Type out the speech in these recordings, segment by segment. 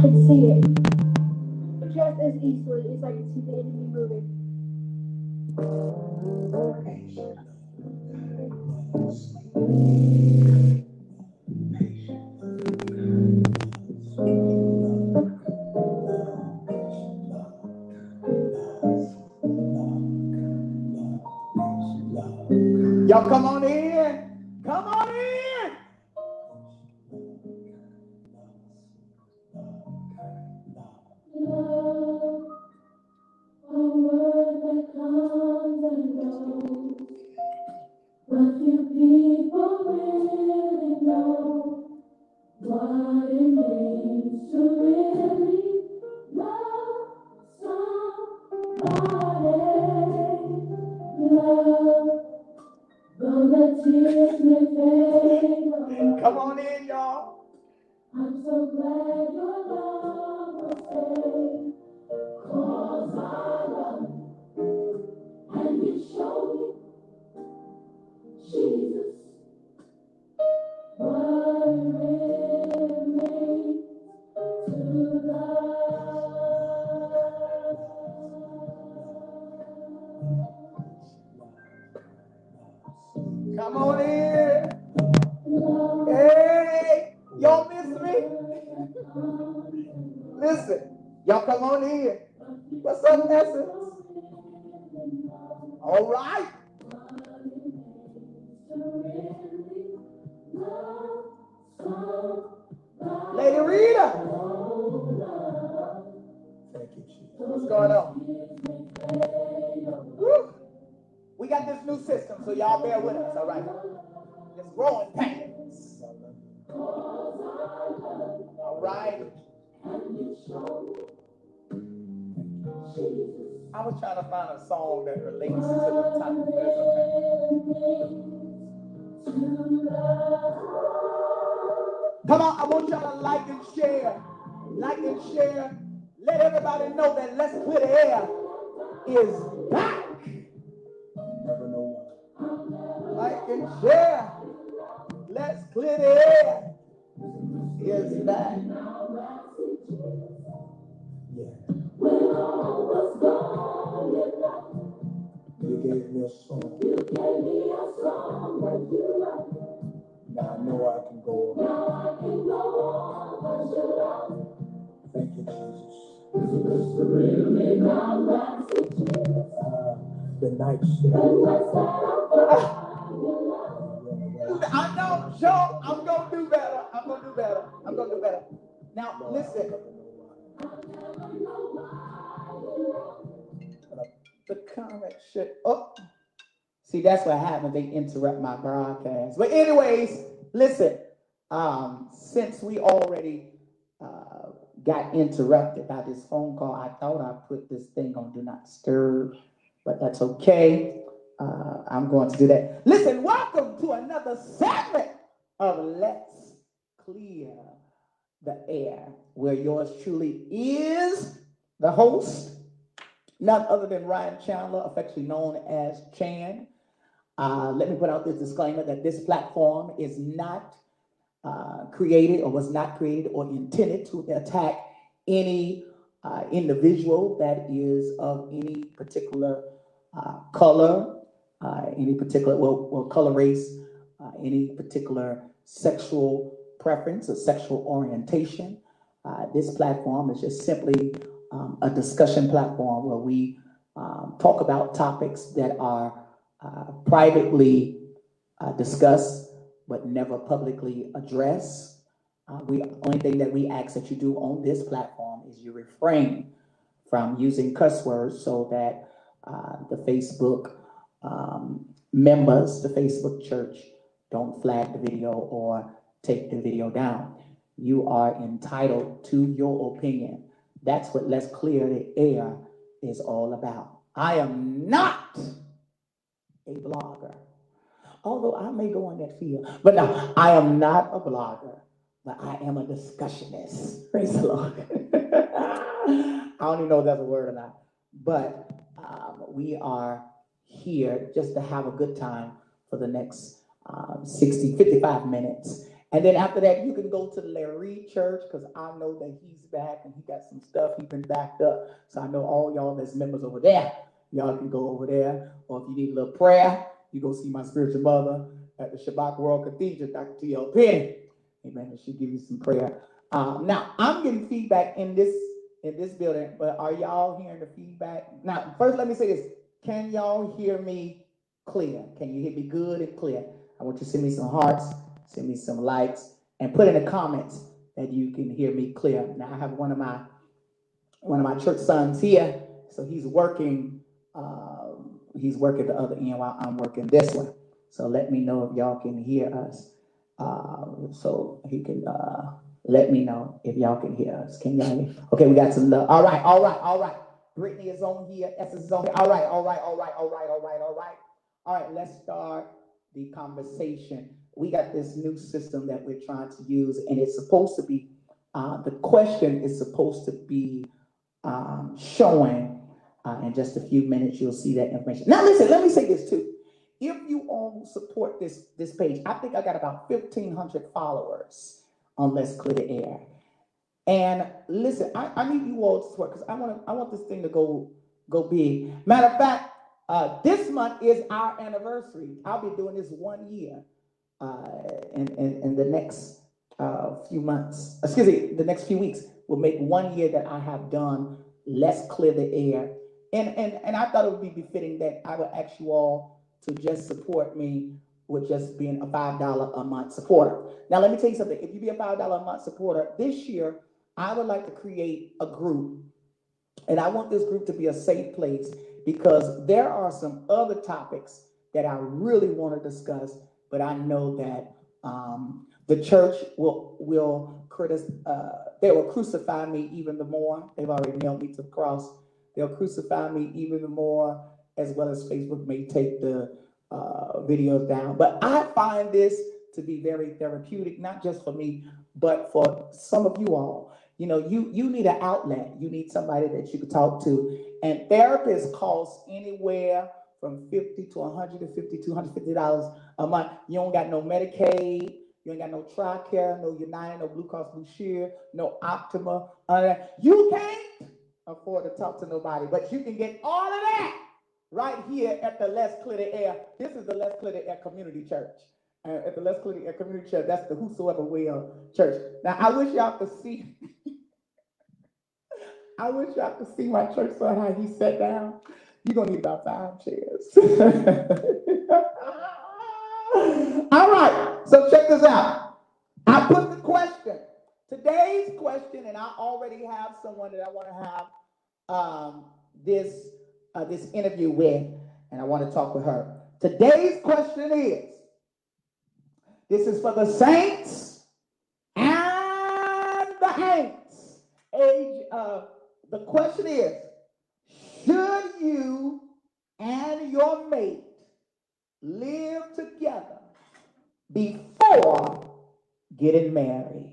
can see it. Just as easily as I can see the enemy moving. Y'all come on in. New system, so y'all bear with us, all right? It's growing pains. All right. I was trying to find a song that relates to the topic. Come on, I want y'all to like and share. Like and share. Let everybody know that Let's Clear the Air is and share. Let's clear the air. Is back. You gave me a song. Now I know I can go on. Now I can go on 'cause you love. Thank you, Jesus. Uh, the nights that I know, Joe, I'm gonna do better. I'm gonna do better. I'm gonna do better. Now, listen, the comment should, oh, see, that's what happens. They interrupt my broadcast. But anyways, listen, um, since we already, uh, got interrupted by this phone call, I thought I put this thing on Do Not Disturb, but that's okay. Uh, I'm going to do that. Listen, welcome to another segment of Let's Clear the Air, where yours truly is the host, none other than Ryan Chandler, affectionately known as Chan. Uh, let me put out this disclaimer that this platform is not uh, created or was not created or intended to attack any uh, individual that is of any particular uh, color, uh, any particular, well, well, color race, uh, any particular sexual preference or sexual orientation. Uh, this platform is just simply um, a discussion platform where we um, talk about topics that are uh, privately uh, discussed but never publicly addressed. We only thing that we ask that you do on this platform is you refrain from using cuss words so that the Facebook um, members, the Facebook church, don't flag the video or take the video down. You are entitled to your opinion. That's what Let's Clear the Air is all about. I am not a blogger, although I may go in that field, but no, I am not a blogger, but I am a discussionist. Praise the Lord. I don't even know if that's a word or not, but um, we are here just to have a good time for the next um, 60, 55 minutes. And then after that, you can go to the Larry Church, because I know that he's back and he got some stuff, he's been backed up. So I know all y'all that's members over there, y'all can go over there. Or if you need a little prayer, you go see my spiritual mother at the Shabbat World Cathedral, Dr. T.L. Penny. Amen. And she'll give you some prayer. Um, now, I'm getting feedback in this in this building, but are y'all hearing the feedback? Now, first, let me say this. Can y'all hear me clear? Can you hear me good and clear? I want you to send me some hearts, send me some likes, and put in the comments that you can hear me clear. Now, I have one of my one of my church sons here, so he's working. Um, he's working the other end while I'm working this one. So let me know if y'all can hear us. Uh, so he can uh, let me know if y'all can hear us. Can y'all hear? Okay, we got some love. All right, all right, all right. Brittany is on here. Essence is on here. All right, all right, all right, all right, all right, all right. All right, let's start the conversation. We got this new system that we're trying to use, and it's supposed to be, uh, the question is supposed to be um, showing uh, in just a few minutes. You'll see that information. Now, listen, let me say this too. If you all support this this page, I think I got about 1,500 followers on Let's Clear the Air. And listen, I, I need you all to support because I want I want this thing to go go big. Matter of fact, uh, this month is our anniversary. I'll be doing this one year uh, in, the next uh, few months. Excuse me, the next few weeks will make one year that I have done Let's Clear the Air. And, and, and I thought it would be befitting that I would ask you all to just support me with just being a $5 a month supporter. Now, let me tell you something. If you be a $5 a month supporter, this year, I would like to create a group. And I want this group to be a safe place because there are some other topics that I really want to discuss, but I know that um, the church will will critic, uh, they will crucify me even the more. They've already nailed me to the cross. They'll crucify me even the more, as well as Facebook may take the uh, videos down. But I find this to be very therapeutic, not just for me, but for some of you all. You know, you you need an outlet. You need somebody that you can talk to. And therapists cost anywhere from 50 to 150 250 dollars a month. You don't got no Medicaid, you ain't got no TRICARE, no United, no Blue Cross Blue Shield, no Optima. You can't afford to talk to nobody, but you can get all of that right here at the Let's Clear the Air. This is the Let's Clear the Air Community Church. Uh, at the Let's Clear the Air Community Church, that's the Whosoever Will Church. Now, I wish y'all could see. I wish y'all could see my church son how he sat down. You're gonna need about five chairs. All right, so check this out. I put the question. Today's question, and I already have someone that I want to have um, this uh, this interview with, and I want to talk with her. Today's question is: This is for the saints and the ain'ts. Age. Uh, the question is: Should you and your mate live together before getting married?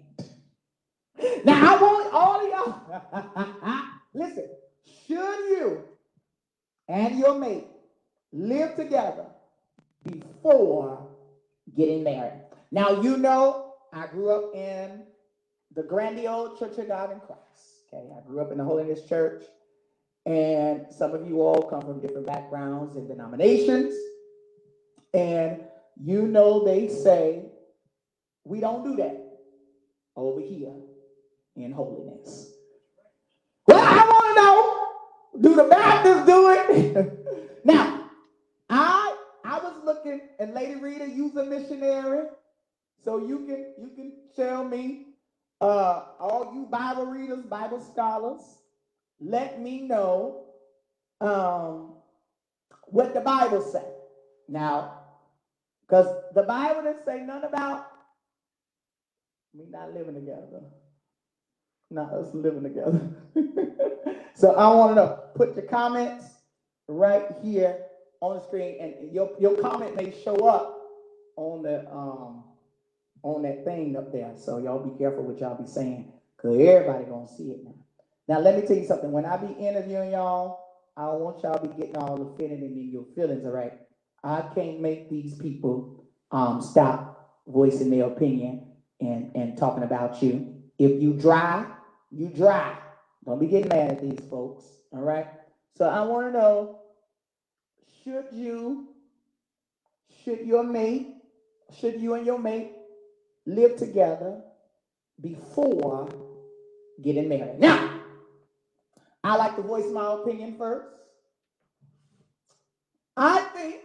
Now I want all of y'all. Listen, should you and your mate live together before getting married? Now you know I grew up in the grandiose Church of God in Christ. Okay, I grew up in the Holiness Church, and some of you all come from different backgrounds and denominations, and you know they say we don't do that over here in holiness. Well, I want to know, do the Baptists do it? now, I I was looking, and Lady Rita, you's a missionary, so you can you can tell me, uh, all you Bible readers, Bible scholars, let me know um, what the Bible say. Now, because the Bible didn't say nothing about we not living together. Not us living together. so I want to know, put your comments right here on the screen, and your, your comment may show up on the um on that thing up there. So y'all be careful what y'all be saying, because everybody gonna see it now. Now let me tell you something. When I be interviewing y'all, I don't want y'all be getting all offended in your feelings, all right? I can't make these people um stop voicing their opinion and, and talking about you. If you dry, you dry. Don't be getting mad at these folks, all right? So I want to know, should you, should your mate, should you and your mate live together before getting married? Now, I like to voice my opinion first. I think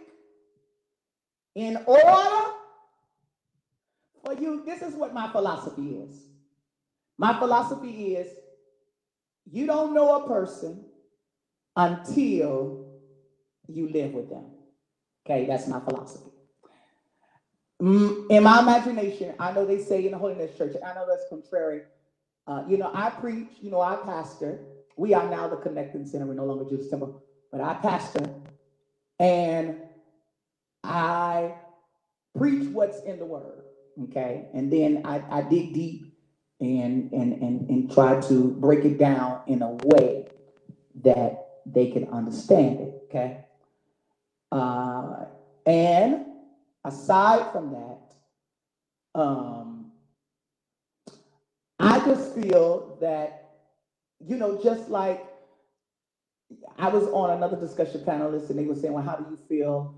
in order for you, this is what my philosophy is. My philosophy is you don't know a person until you live with them. Okay, that's my philosophy. Mm, In my imagination, I know they say in the Holiness Church, I know that's contrary. Uh, you know, I preach, you know, I pastor. We are now the Connecting Center. We're no longer Judas Temple, but I pastor. And I preach what's in the word. Okay. And then I, I dig deep and, and, and, and try to break it down in a way that they can understand it. Okay. Uh, and aside from that, um, I just feel that, you know, just like I was on another discussion panelist and they were saying, well, how do you feel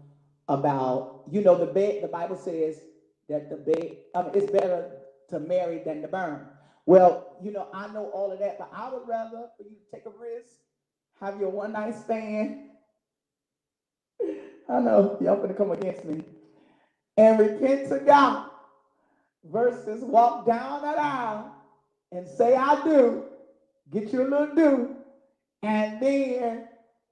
about, you know, the bed, the Bible says that the bed, mean, it's better to marry than to burn. Well, you know, I know all of that, but I would rather for you to take a risk, have your one night stand. I know y'all gonna come against me and repent to God versus walk down that aisle and say, I do, get you a little do, and then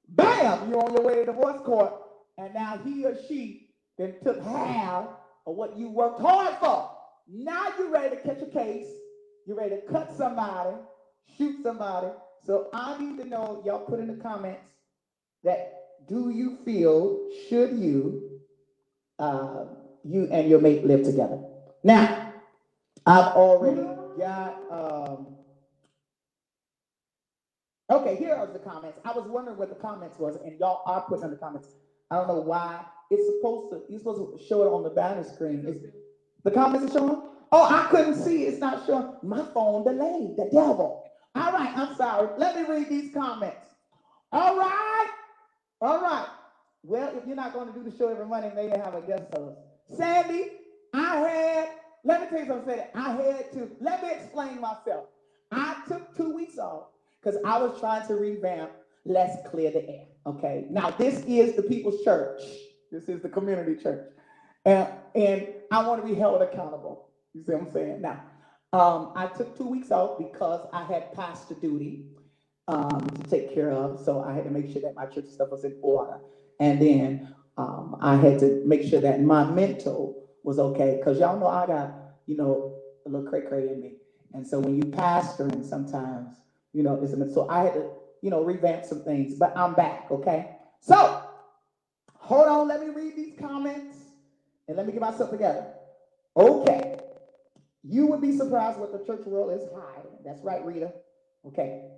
bam, you're on your way to divorce court, and now he or she then took half of what you worked hard for. Now you're ready to catch a case, you're ready to cut somebody, shoot somebody. So I need to know, y'all put in the comments that do you feel, should you, uh, you and your mate live together? Now, I've already got, um, okay, here are the comments. I was wondering what the comments was, and y'all are putting in the comments. I don't know why. It's supposed to, you're supposed to show it on the banner screen. Is the comments are showing? Oh, I couldn't see. It's not showing. My phone delayed. The devil. All right, I'm sorry. Let me read these comments. All right. All right. Well, if you're not going to do the show every Monday, maybe have a guest host. Sandy, I had, let me tell you something. I had to, let me explain myself. I took two weeks off because I was trying to revamp Let's Clear the Air. Okay. Now, this is the People's Church. This is the community church. And, and I want to be held accountable. You see what I'm saying? Now, um, I took two weeks off because I had pastor duty um, to take care of. So I had to make sure that my church stuff was in order. And then um, I had to make sure that my mental was okay. Because y'all know I got, you know, a little cray cray in me. And so when you pastor, and sometimes, you know, it's a, so I had to, you know, revamp some things. But I'm back, okay? So hold on, let me read these comments and let me get myself together. Okay. You would be surprised what the church world is hiding. That's right, Rita. Okay.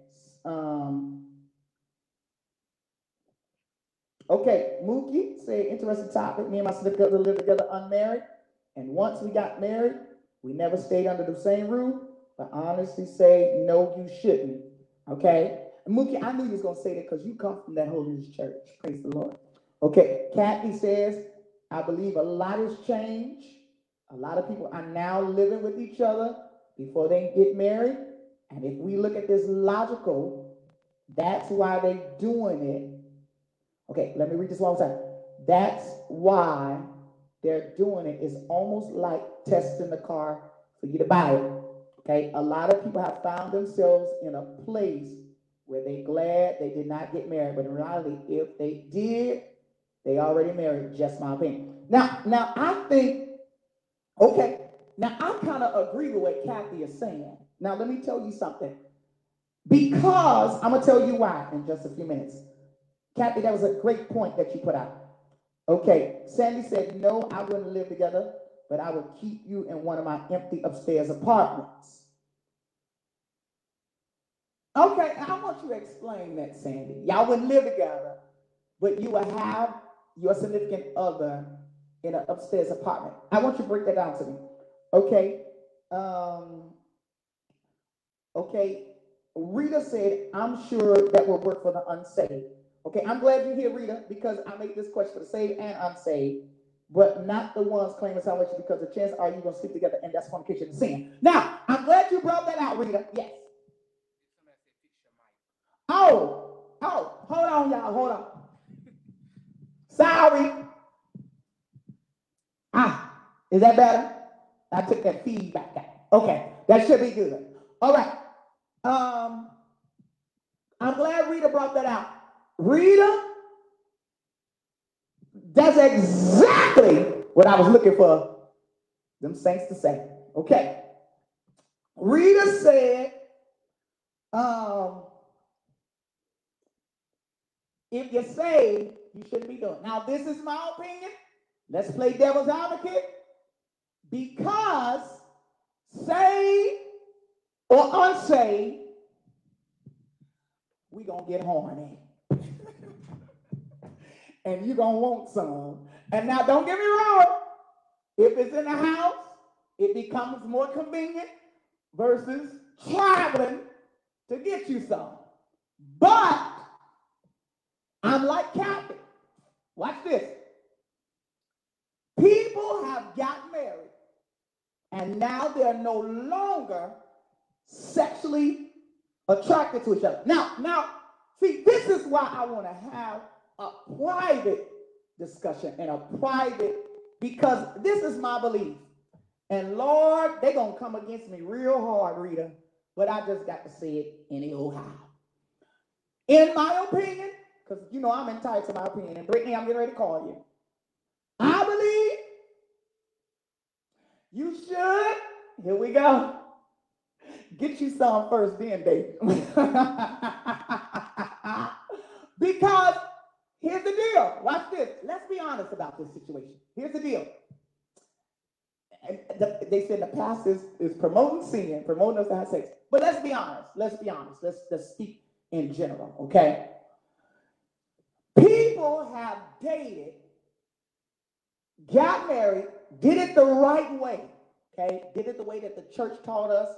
Um, okay, Mookie say interesting topic. Me and my significant other live together unmarried. And once we got married, we never stayed under the same roof. But honestly say, no, you shouldn't. Okay? And Mookie, I knew you was gonna say that because you come from that holiness church. Praise the Lord. Okay, Kathy says, I believe a lot has changed. A lot of people are now living with each other before they get married. And if we look at this logical, that's why they're doing it. Okay, let me read this one more time. That's why they're doing it. It's almost like testing the car for you to buy it. Okay, a lot of people have found themselves in a place where they're glad they did not get married, but in reality, if they did, they already married. Just my opinion. Now, now I think, okay, now I kind of agree with what Kathy is saying. Now let me tell you something. Because I'm gonna tell you why in just a few minutes. Kathy, that was a great point that you put out. Okay, Sandy said, no, I wouldn't live together, but I would keep you in one of my empty upstairs apartments. Okay, I want you to explain that, Sandy. Y'all wouldn't live together, but you would have your significant other in an upstairs apartment. I want you to break that down to me. Okay, Um, okay, Rita said, I'm sure that will work for the unsaved. Okay, I'm glad you're here, Rita, because I made this question for the saved and unsaved, but not the ones claiming salvation because the chance are you're gonna sleep together and that's fornication and sin. Now, I'm glad you brought that out, Rita. Yes. Oh, oh, hold on, y'all, hold on. Sorry. Ah, is that better? I took that feedback out. Okay, that should be good. All right. Um, I'm glad Rita brought that out. Rita, that's exactly what I was looking for them saints to say. Okay. Rita said, um, if you're saved, you shouldn't be doing. Now, this is my opinion. Let's play devil's advocate. Because saved or unsaved, we're gonna get horny. And you're gonna want some. And now don't get me wrong. If it's in the house, it becomes more convenient versus traveling to get you some. But I'm like Captain. Watch this. People have got married, and now they're no longer sexually attracted to each other. Now, now, see, this is why I want to have a private discussion and a private, because this is my belief. And Lord, they're gonna come against me real hard, Rita, but I just got to say it anyhow. In my opinion, because you know I'm entitled to my opinion, and Brittany, I'm getting ready to call you. I believe you should. Here we go. Get you some first, then, baby. because here's the deal. Watch this. Let's be honest about this situation. Here's the deal. And the- they said the pastor is, is promoting sin, promoting us to have sex. But let's be honest. Let's be honest. Let's let's speak in general, okay? People have dated, got married, did it the right way, okay? Did it the way that the church taught us,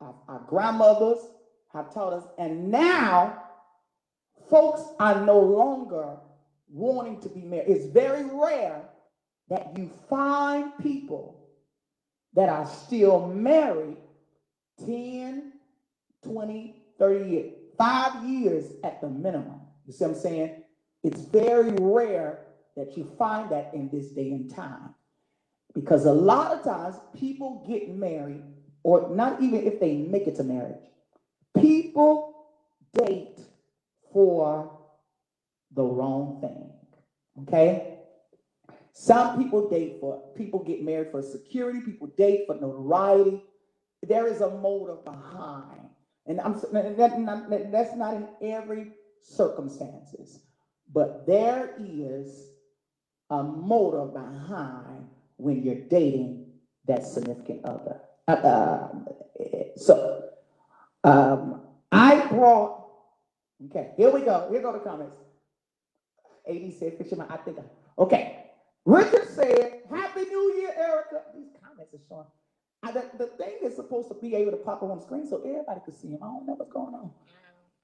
our, our grandmothers have taught us, and now folks are no longer wanting to be married. It's very rare that you find people that are still married 10, 20, 30 years, five years at the minimum. You see what I'm saying? It's very rare that you find that in this day and time. Because a lot of times people get married, or not even if they make it to marriage, people date for the wrong thing. Okay? Some people date for, people get married for security, people date for notoriety. There is a motive behind. And I'm that- that- that's not in every circumstances, but there is a motive behind when you're dating that significant other. Uh, uh, so, um, I brought, okay, here we go. Here go the comments. AD said, Fisherman, I think, I- okay. Richard said, Happy New Year, Erica. These comments are showing. I, the, the thing is supposed to be able to pop up on screen so everybody could see him. I don't know what's going on.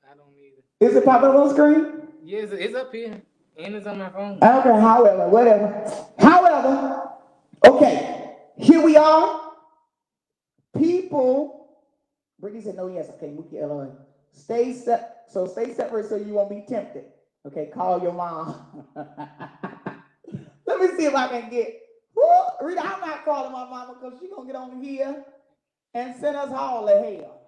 I don't either. Is it popping up on screen? Yeah, it's, it's up here. And it's on my phone. Okay, however, whatever. However, okay, here we are. People, Brittany said, no, yes, okay, Mookie LOA. Stay set, so stay separate so you won't be tempted. Okay, call your mom. Let me see if I can get, whoo, Rita, I'm not calling my mama because she's gonna get on here and send us all to hell.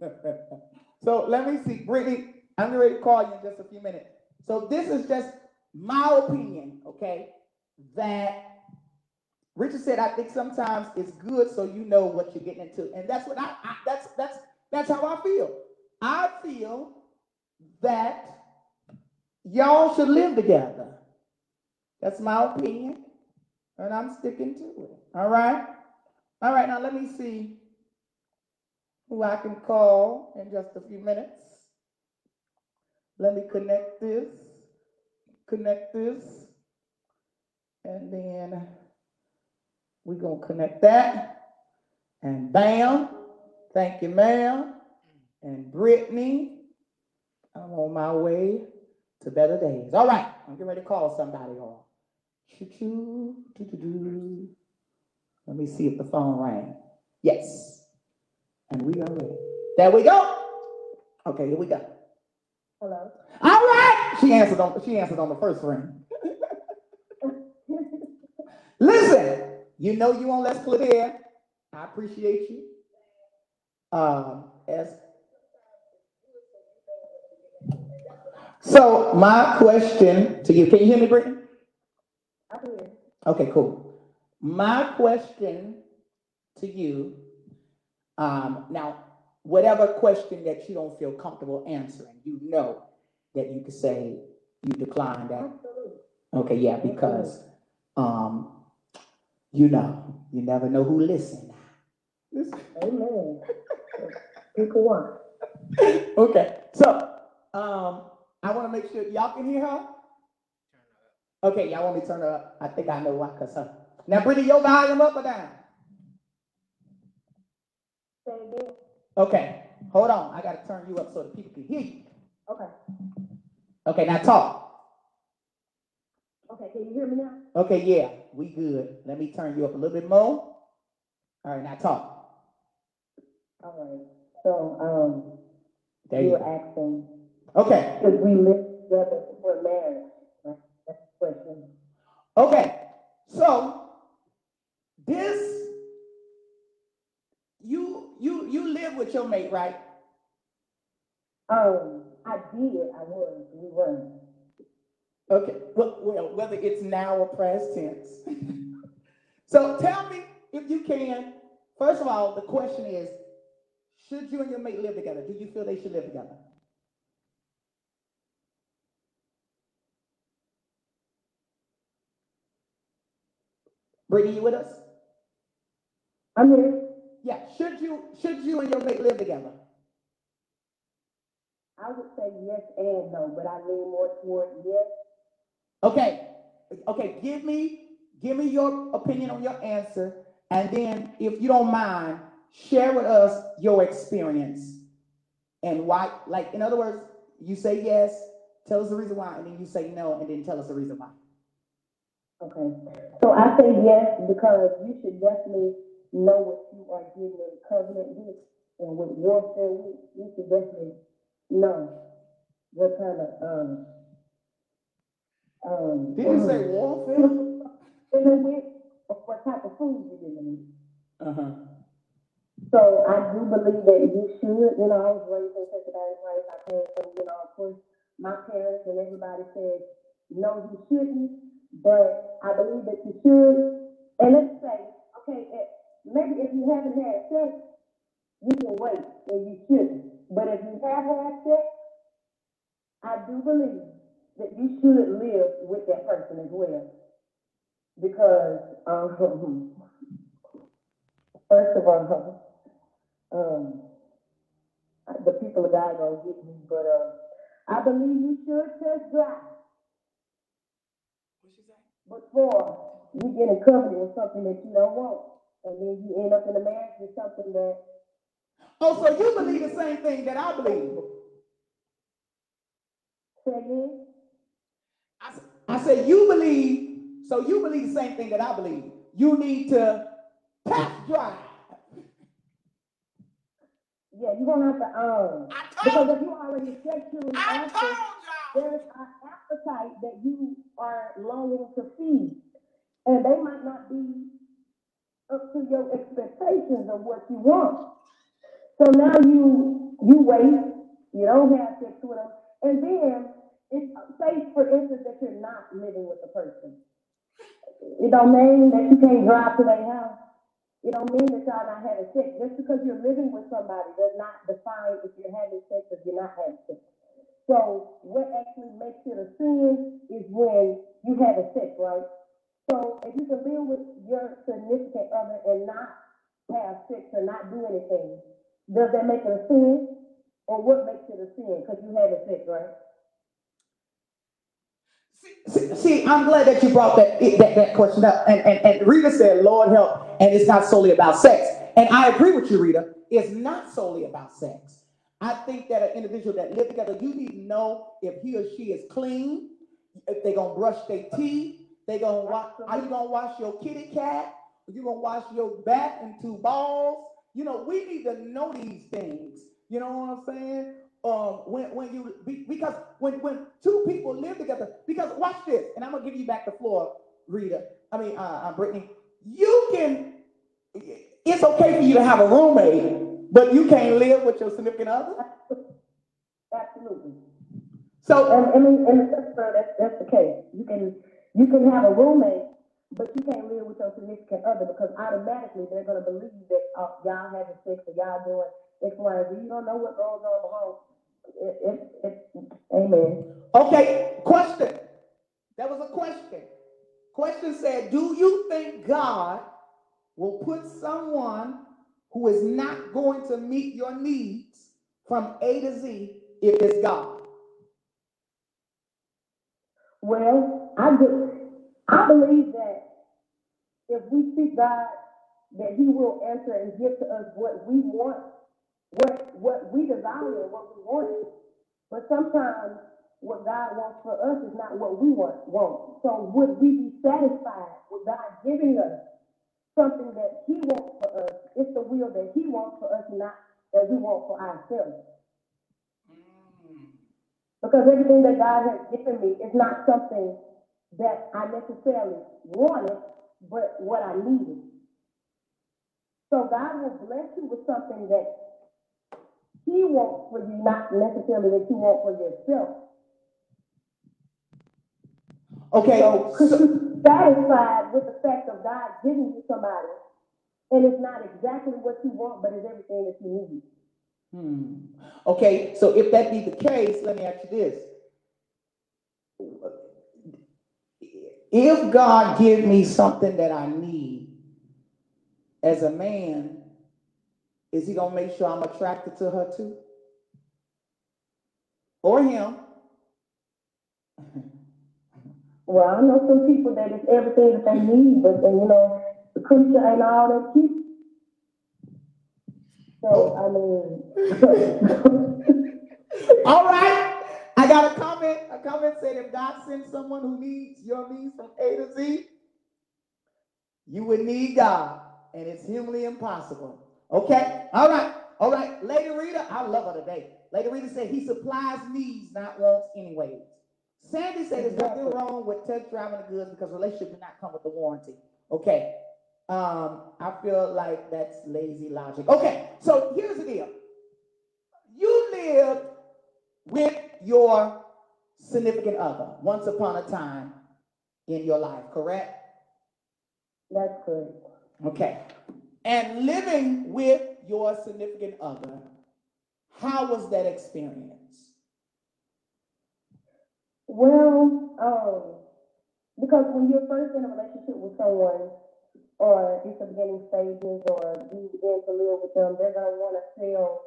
so let me see, Brittany, I'm ready to call you in just a few minutes. So this is just my opinion, okay? That Richard said, I think sometimes it's good so you know what you're getting into, and that's what I, I that's that's that's how I feel. I feel that y'all should live together. That's my opinion, and I'm sticking to it. All right, all right. Now let me see who I can call in just a few minutes. Let me connect this, connect this, and then we're gonna connect that. And Bam, thank you, ma'am. And Brittany, I'm on my way to better days. All right, I'm getting ready to call somebody on. Choo-choo. Let me see if the phone rang. Yes. And we are ready. There we go. Okay, here we go. Hello. All right. She answered on she answered on the first ring. Listen, you know you on Let's Put Air. I appreciate you. Um, as so my question to you, can you hear me, Brittany? I can hear. Okay, cool. My question to you, um, now, whatever question that you don't feel comfortable answering, you know that you could say you decline that. Absolutely. Okay, yeah, because, um, you know, you never know who. Listen. Amen. People want. Okay, so, um, I wanna make sure, y'all can hear her? Okay, y'all want me to turn her up? I think I know why, cause her. Now, Brittany, your volume up or down? Say. Okay, hold on, I gotta turn you up so the people can hear you. Okay. Okay, now talk. Okay, can you hear me now? Okay, yeah, we good. Let me turn you up a little bit more. All right, now talk. All right. So, um, There you you were go. asking, Okay, should we live together for marriage? Right? That's the question. okay. So this, you you you live with your mate, right? Um, I did, I was, we were. Okay. Well, well whether it's now or past tense. so tell me if you can. First of all, the question is, should you and your mate live together? Do you feel they should live together? Brittany, you with us? I'm here. Yeah. Should you should you and your mate live together? I would say yes and no, but I lean more toward yes. Okay. Okay. Give me give me your opinion on your answer, and then, if you don't mind, share with us your experience and why. Like, in other words, you say yes, tell us the reason why, and then you say no, and then tell us the reason why. Okay. So I say yes because you should definitely know what you are getting in covenant with and with warfare with. You should definitely know what kind of, um, um. Did you say warfare? Dealing with, or what type of food you're dealing with. Uh huh. So I do believe that you should, you know, I was raised in of God in Christ. I came from, you know, of course, my parents and everybody said, no, you shouldn't. But I believe that you should. And let's say, okay, eh, maybe if you haven't had sex, you can wait and you shouldn't. But if you have had sex, I do believe that you should live with that person as well. Because, um, first of all, um, the people of God gonna get me, but, uh, I believe you should test drive. Before you get in covenant with something that you don't want. And then you end up in a marriage with something that, Oh, so you believe the same thing that I believe? say again, I, I said you believe, so you believe the same thing that I believe. You need to pass drive. yeah, you're gonna have to, um, I because if you already sexually I active, y'all. there's an appetite that you are longing to feed. And they might not be up to your expectations of what you want. So now you, you wait, you don't have sex with them, and then, it's, say for instance that you're not living with the person. It don't mean that you can't drive to their house. It don't mean that y'all not having sex. Just because you're living with somebody does not define if you're having sex or you're not having sex. So what actually makes it a sin is when you have a sex, right? So if you can live with your significant other and not have sex or not do anything, does that make it a sin? Or what makes it a sin? Because you have a sex, right? See, see, I'm glad that you brought that, that, that question up. And, and, and Rita said, Lord help, and it's not solely about sex. And I agree with you, Rita. It's not solely about sex. I think that an individual that live together, you need to know if he or she is clean, if they gonna brush their teeth, they gonna wash, are you gonna wash your kitty cat? Are you gonna wash your and two balls? You know, we need to know these things. You know what I'm saying? Um, when, when you, because when, when two people live together, because watch this, and I'm gonna give you back the floor, Rita, I mean, uh, uh, Brittany, you can, it's okay for you to have a roommate, but you can't live with your significant other? Absolutely. So, And, I mean, in the first that's, that's the case. You can, you can have a roommate, but you can't live with your significant other because automatically they're gonna believe that, uh, y'all having sex or y'all doing X, Y, and You don't know what goes on behind. It, it, it, amen. okay, question. That was a question. Question said, do you think God will put someone who is not going to meet your needs from A to Z if it's God? Well, I do, I believe that if we seek God, that He will answer and give to us what we want, what, what we desire and what we want. But sometimes what God wants for us is not what we want, want. So would we be satisfied with God giving us something that He wants for us? It's the will that He wants for us, not that we want for ourselves. Mm. Because everything that God has given me is not something that I necessarily wanted, but what I needed. So God will bless you with something that He wants for you, not necessarily that you want for yourself. Okay, So so- satisfied with the fact of God giving you somebody, and it's not exactly what you want, but it's everything that you need? Hmm. Okay, so if that be the case, let me ask you this. If God give me something that I need as a man, is he gonna make sure I'm attracted to her too? Or him? Well, I know some people that it's everything that they need, but then, you know, the creature ain't all that cute. So, I mean. All right, I got a comment. A comment said if God sends someone who needs your needs from A to Z, you would need God, and it's humanly impossible. Okay, all right, all right. Lady Rita, I love her today. Lady Rita said he supplies needs, not wants, anyways. Sandy said there's nothing wrong with test driving the goods because relationship do not come with the warranty. Okay, um, I feel like that's lazy logic. Okay, so here's the deal. You lived with your significant other once upon a time in your life, correct? That's correct. Okay. And living with your significant other, how was that experience? Well, um, because when you're first in a relationship with someone, or it's the beginning stages, or you begin to live with them, they're gonna wanna sell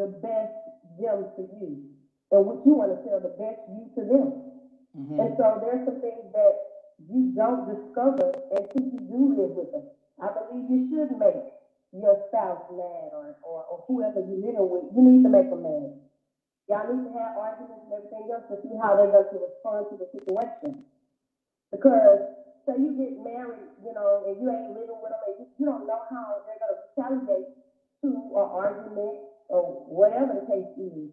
the best them to you. And what you wanna sell the best you to them. Mhm. And so there's some things that you don't discover until you do live with them. I believe you should make your spouse mad or, or, or whoever you're living with, you need to make them mad. Y'all need to have arguments and everything else to see how they're going to respond to the situation. Because say you get married, you know, and you ain't living with them and you, you don't know how they're going to retaliate to an argument or whatever the case is.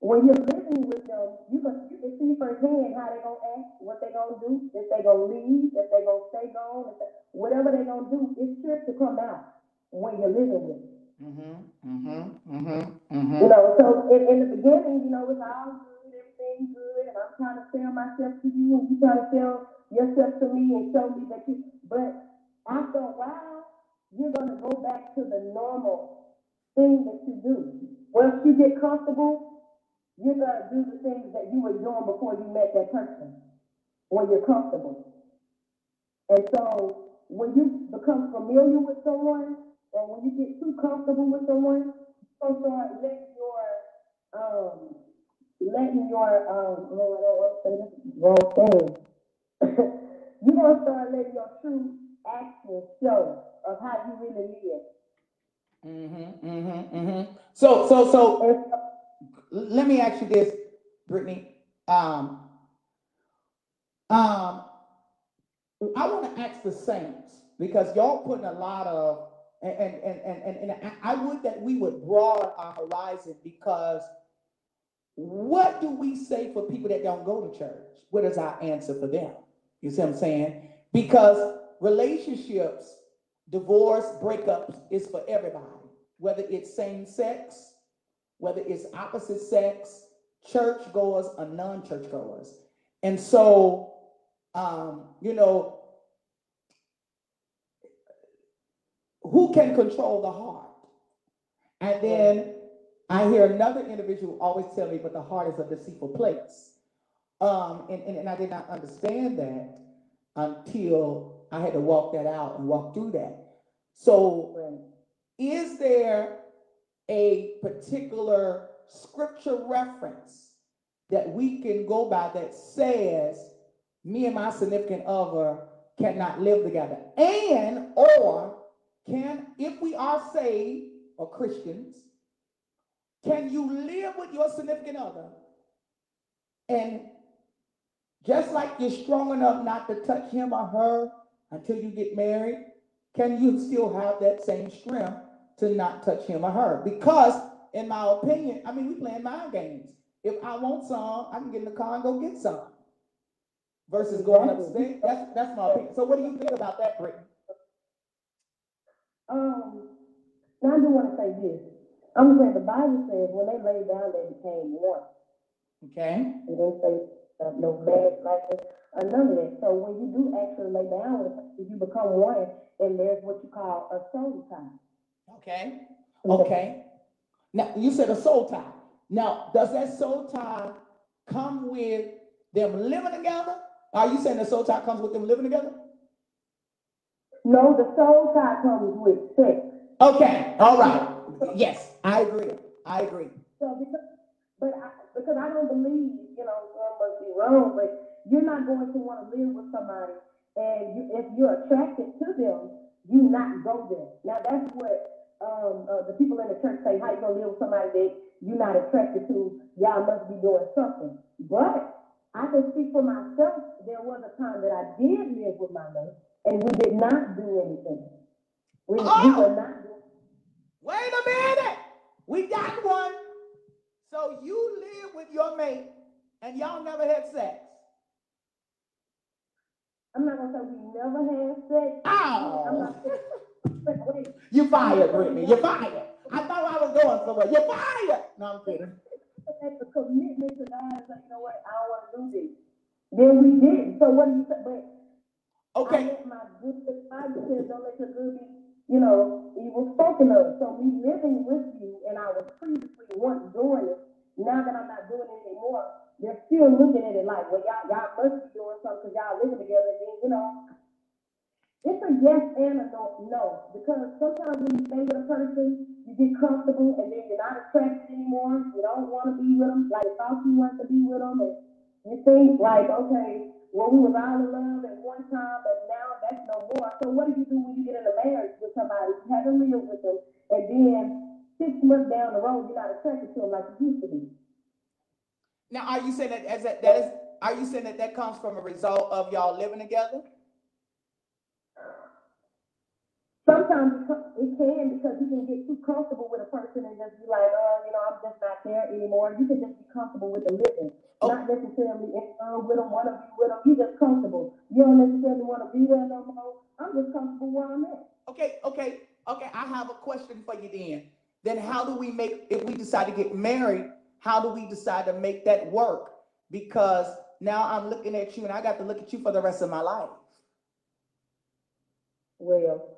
When you're living with them, you can, you can see firsthand how they're gonna act, what they're gonna do, if they're gonna leave, if they're gonna stay gone, if they, whatever they're gonna do, it's sure to come out when you're living with them. Mhm. Mhm. Mhm. You know, so in, in the beginning, you know, it's all good, everything's good, and I'm trying to sell myself to you, and you trying to sell yourself to me and show me that you, but after a while, you're gonna go back to the normal thing that you do. Once you get comfortable, you're gonna do the things that you were doing before you met that person, when you're comfortable. And so, when you become familiar with someone, or when you get too comfortable with someone, so start letting your, um, letting your, um, Lord, I don't want to say this wrong thing. You're gonna start letting your true actions show of how you really live. Mm-hmm, mm-hmm, mm-hmm. So, so, so, let me ask you this, Brittany. Um, um, I want to ask the saints because y'all putting a lot of, and and and and, and, I, would that we would broaden our horizon because what do we say for people that don't go to church? What is our answer for them? You see what I'm saying? Because relationships, divorce, breakups is for everybody, whether it's same sex, whether it's opposite sex, church goers or non-church goers. And so, um, you know, who can control the heart? And then I hear another individual always tell me, but the heart is a deceitful place. Um, and, and, and I did not understand that until I had to walk that out and walk through that. So, is there a particular scripture reference that we can go by that says me and my significant other cannot live together? And, or can, if we are saved or Christians, can you live with your significant other and just like you're strong enough not to touch him or her until you get married, can you still have that same strength to not touch him or her? Because, in my opinion, I mean, we playing mind games. If I want some, I can get in the car and go get some. Versus going upstairs. That's that's my opinion. So, what do you think about that, Brittany? Um, now I do want to say this. I'm saying the Bible says when they laid down, they became one. Okay. It didn't say uh, no marriage like or none of that. So when you do actually lay down with a you become one, and there's what you call a soul tie. Okay. Okay. Now you said a soul tie. Now, does that soul tie come with them living together? Are you saying the soul tie comes with them living together? No, the soul tie comes with sex. Okay. All right. Yes, I agree. I agree. So because, but I, because I don't believe, you know, some must be wrong, but you're not going to want to live with somebody, and you, if you're attracted to them, you not go there. Now that's what um, uh, the people in the church say. How you gonna live with somebody that you're not attracted to? Y'all must be doing something. But I can speak for myself. There was a time that I did live with my mate, and we did not do anything. We, we Oh! were not. Wait a minute. We got one. So you live with your mate and y'all never had sex. I'm not gonna say we never had sex. Not. Oh. You fired, Brittany. You're fired. I thought I was going somewhere. You're fired. No, I'm kidding. make a commitment to God and say, you know what, I don't wanna do this. Then we did, so what do but I Okay. let my good, Bible says, don't let your good be, you know, evil spoken of. So me living with you and I was previously once doing it, now that I'm not doing it anymore, they're still looking at it like, well, y'all, y'all must be doing something because y'all living together, and you know. It's a yes and a no, no, because sometimes when you stay with a person, you get comfortable and then you're not attracted anymore, you don't wanna be with them, like, thought you wanted to be with them, and you think like, okay, well, we was all in love at one time, but now that's no more. So what do you do when you get in a marriage with somebody, you haven't lived with them, and then six months down the road, you're not attracted to them like you used to be? Now, are you saying that as that, that is, are you saying that that comes from a result of y'all living together? Sometimes it can because you can get too comfortable with a person and just be like, oh, you know, I'm just not there anymore. You can just be comfortable with the living, Oh. not necessarily in love with them, want to be with them. You just comfortable. You don't necessarily want to be there no more. I'm just comfortable where I'm at. Okay, okay, okay. I have a question for you then. Then how do we make, if we decide to get married, how do we decide to make that work? Because now I'm looking at you and I got to look at you for the rest of my life. Well,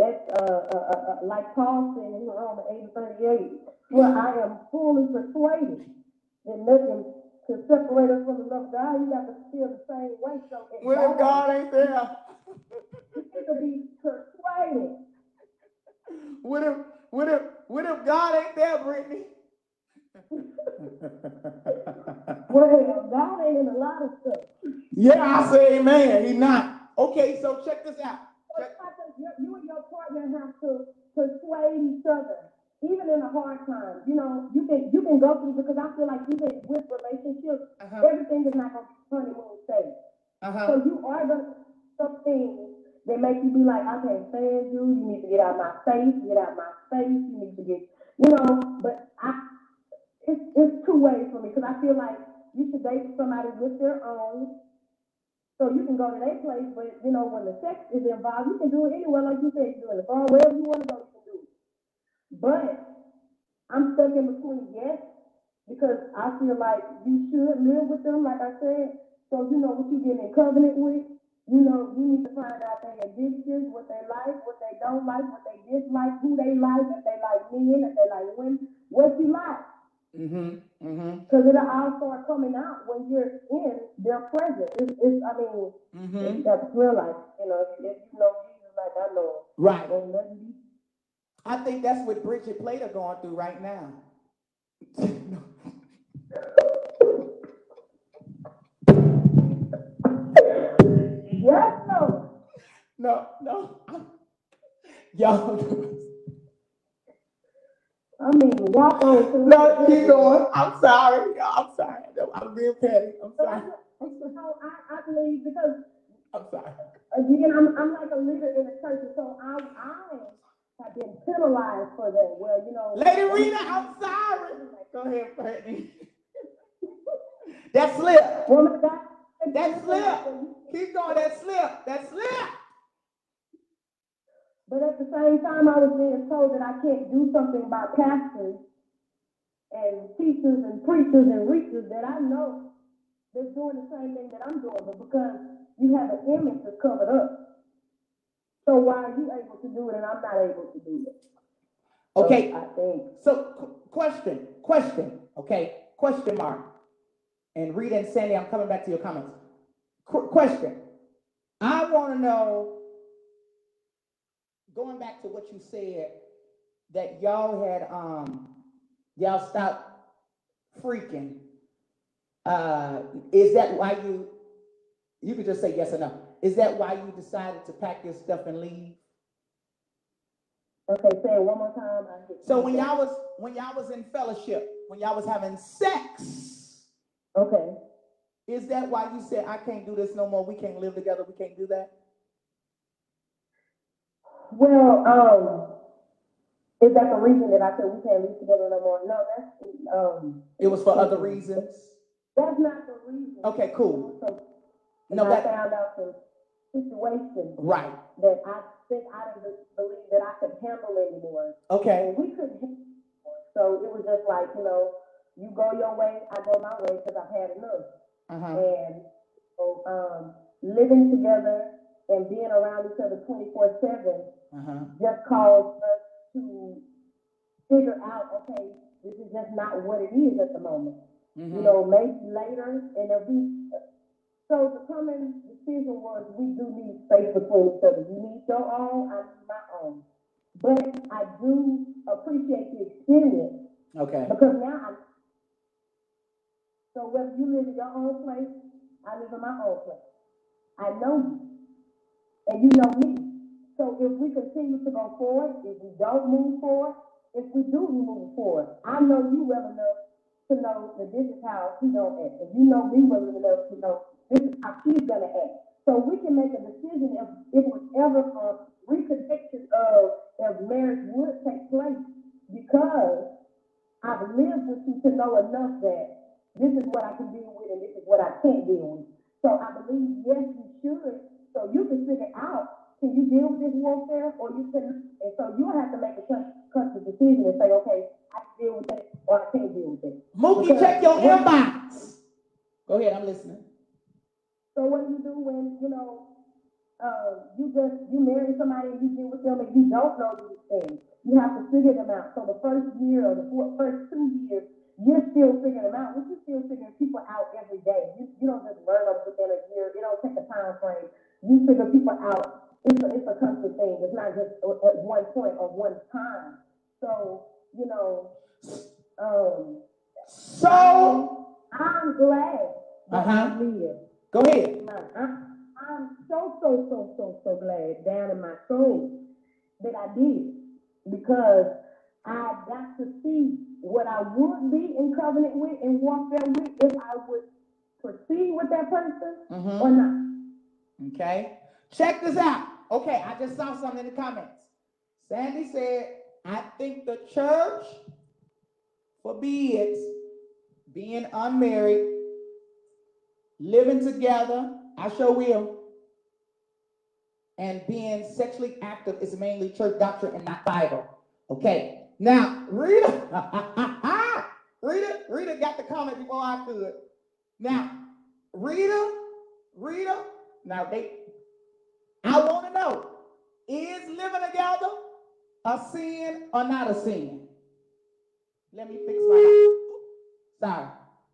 that's uh, uh, uh, uh, like Paul said in Romans eight and thirty-eight. Well, I am fully persuaded that nothing can separate us from the love of God. You got to feel the same way. So if What if God ain't there? you need to be persuaded. What if, what if, what if God ain't there, Brittany? Well, God ain't in a lot of stuff. Yeah, I say amen. He not. Okay, so check this out. So it's you, you and your partner have to persuade each other, even in a hard time. You know, you can you can go through because I feel like even with relationships, Uh-huh. everything is not gonna be honeymoon stage. Uh-huh. So you are gonna some things that make you be like, I can't stand you. You need to get out of my face. Get out of my face. You need to get, you know. But I, it's it's two ways for me because I feel like you should date somebody with their own. So you can go to their place, but you know when the sex is involved, you can do it anywhere, like you said, you can do it in the bar, wherever you want to go, you can do it. But I'm stuck in between, yes, because I feel like you should live with them, like I said. So you know what you get in covenant with. You know, you need to find out their addictions, what they like, what they don't like, what they dislike, who they like, if they like men, if they like women, what you like. Mm-hmm. Mm-hmm. Because it'll all start coming out when you're in their presence. It's, it's I mean, Mm-hmm. you got to realize, you know, if, if you know Jesus like I know Right. ain't nothing you I think that's what Bridget Plater going through right now. Yes, no. no, no. Y'all. I mean, walk on. No, keep going. I'm sorry. I'm sorry. I'm being petty. I'm sorry. I'm so I, I believe because I'm sorry. again, I'm, I'm like a leader in the church, and so I, I have been penalized for that. Well, you know, Lady Rita, I'm sorry. Go ahead, Brittany. That slip. Woman God. That slip. Keep going. That slip. That slip. But at the same time, I was being told that I can't do something by pastors and teachers and preachers and reachers that I know that's doing the same thing that I'm doing, but because you have an image that's covered up. So why are you able to do it and I'm not able to do it? So Okay. I think, So, qu- question, question, okay, question mark. And Rita and Sandy, I'm coming back to your comments. Qu- question. I want to know, going back to what you said, that y'all had, um, y'all stopped freaking. Uh, is that why you, you could just say yes or no. Is that why you decided to pack your stuff and leave? okay, say it one more time. So when y'all was, when y'all was in fellowship, when y'all was having sex, Okay, Is that why you said, I can't do this no more, we can't live together, we can't do that? well, um, is that the reason that I said we can't live together no more? No, that's, um, It was for other reasons? That's not the reason. Okay, cool. So, No, I that, found out some situations right, that I think I didn't believe that I could handle anymore. okay, And we couldn't handle anymore. So it was just like, you know, you go your way, I go my way, because I've had enough. uh-huh, And so, um, living together and being around each other twenty-four seven uh-huh, just caused us to figure out, okay, this is just not what it is at the moment. You mhm, know, maybe later, and if we, so the common decision was, we do need space between each other. You need your own, I need my own. But I do appreciate the experience, okay, because now I, so whether you live in your own place, I live in my own place. I know you, and you know me. So if we continue to go forward, if we don't move forward, if we do move forward, I know you well enough to know that this is how he gonna act, and you know me well enough to know this is how she's gonna act. So we can make a decision if, if it was ever a reconnection of, if marriage would take place, because I've lived with you to know enough that this is what I can deal with and this is what I can't deal with. So I believe, yes, you should, so you can figure out, can you deal with this warfare, or you can, and so you'll have to make a conscious decision and say, okay, I can deal with that, or I can't deal with it. Mookie, check your inbox. Go ahead, I'm listening. So what do you do when, you know, uh, you just, you marry somebody and you deal with them and you don't know these things? You have to figure them out. So the first year or the four, first two years, you're still figuring them out. You're still figuring people out every day. You, you don't just learn them within a year. It don't take a time frame. You figure people out. It's a, it's a constant thing. It's not just at one point or one time. So, you know, um, So, I'm glad that Uh-huh. go ahead. I'm, I'm so, so, so, so, so glad down in my soul that I did. Because I got to see what I would be in covenant with and walk there with if I would proceed with that person Mhm. or not. Okay. Check this out. Okay, I just saw something in the comments. Sandy said, I think the church forbids being unmarried, living together, I sure will, and being sexually active is mainly church doctrine and not Bible. Okay. Now, Rita, Rita, Rita got the comment before I could. Now, Rita, Rita, now they, I want to know, is living together a sin or not a sin? Let me fix my, sorry.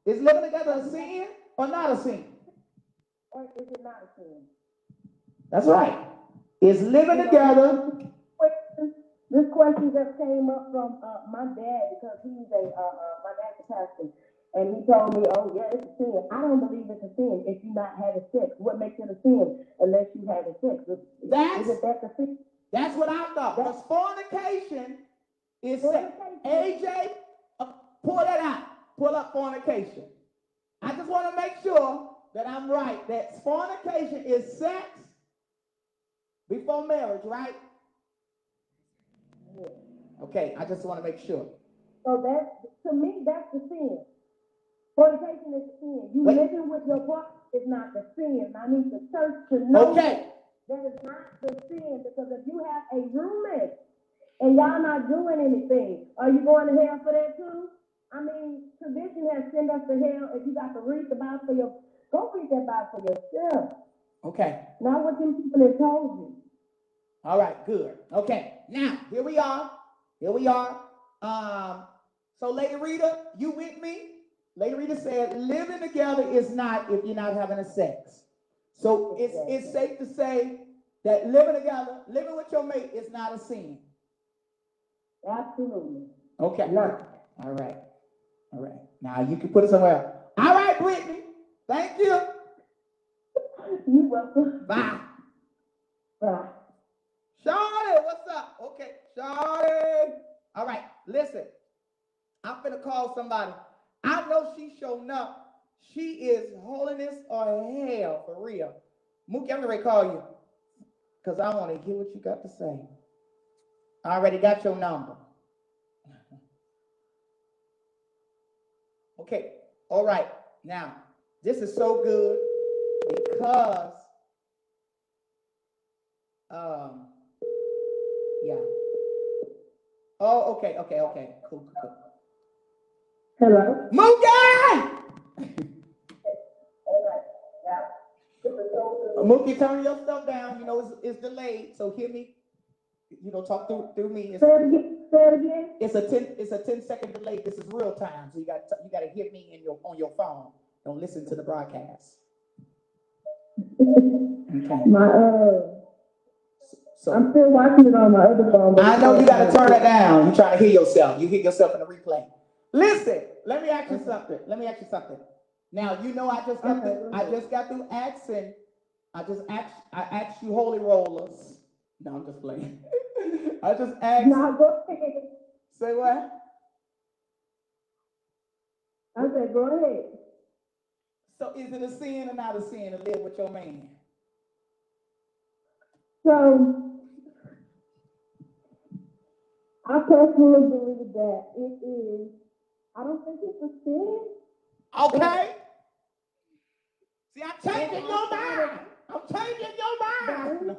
Is living together a sin or not a sin? Or is it not a sin? That's right. Is living together, This question just came up from, uh, my dad because he's a, uh, uh, my dad's a pastor. And he told me, oh, yeah, it's a sin. I don't believe it's a sin if you're not having sex. What makes it a sin unless you having sex? Is- That's- Isn't that the sin? that's what I thought. Because fornication is, se- AJ, pull that out. Pull up fornication. I just want to make sure that I'm right, that fornication is sex before marriage, right? Yeah. Okay, I just want to make sure. So that's, to me, that's the sin. Fornication is the sin. You Wait. living with your partner is not the sin. I need the church to know Okay, that is not the sin, because if you have a roommate and y'all not doing anything, are you going to hell for that too? I mean, tradition has sent us to hell. If you got to read the Bible for your, go read that Bible for yourself, okay. not what them people have told you. All right, good. Okay, now here we are. Here we are. Um, so Lady Rita, you with me? Lady Rita said, living together is not if you're not having a sex. So it's it's safe to say that living together, living with your mate is not a sin. Absolutely Okay. not. All right. All right. Now you can put it somewhere else. All right, Brittany. Thank you. You're welcome. Bye. Bye. Shawty, what's up? Okay, Shawty. All right, listen. I'm finna call somebody. I know she's showing up. She is holiness or hell for real. Mookie, I'm gonna call you. Cause I wanna hear what you got to say. I already got your number. Okay, all right. Now, this is so good because um yeah. Oh, okay, okay, okay. Cool, cool, cool. Hello? Mookie! Mookie, turn your stuff down. You know, it's, it's delayed, so hear me. You know, talk through through me. It's, Say it again, say it again. it's a 10 it's a 10 second delay. This is real time. So you got you got to hear me in your on your phone. Don't listen to the broadcast. Okay. My, uh, So I'm still watching it on my other phone. but I know you got to turn it down. You trying to hear yourself. You hear yourself in the replay. Listen, let me ask you something. Let me ask you something. Now you know I just got Okay, through, go I just got through asking. I just asked. I asked you holy rollers. No, I'm just playing. I just asked. Now, go ahead. Say what? I said, go ahead. So is it a sin or not a sin to live with your man? So, I personally believe that it is, I don't think it's a sin. Okay. See, I'm changing your mind. I'm changing your mind.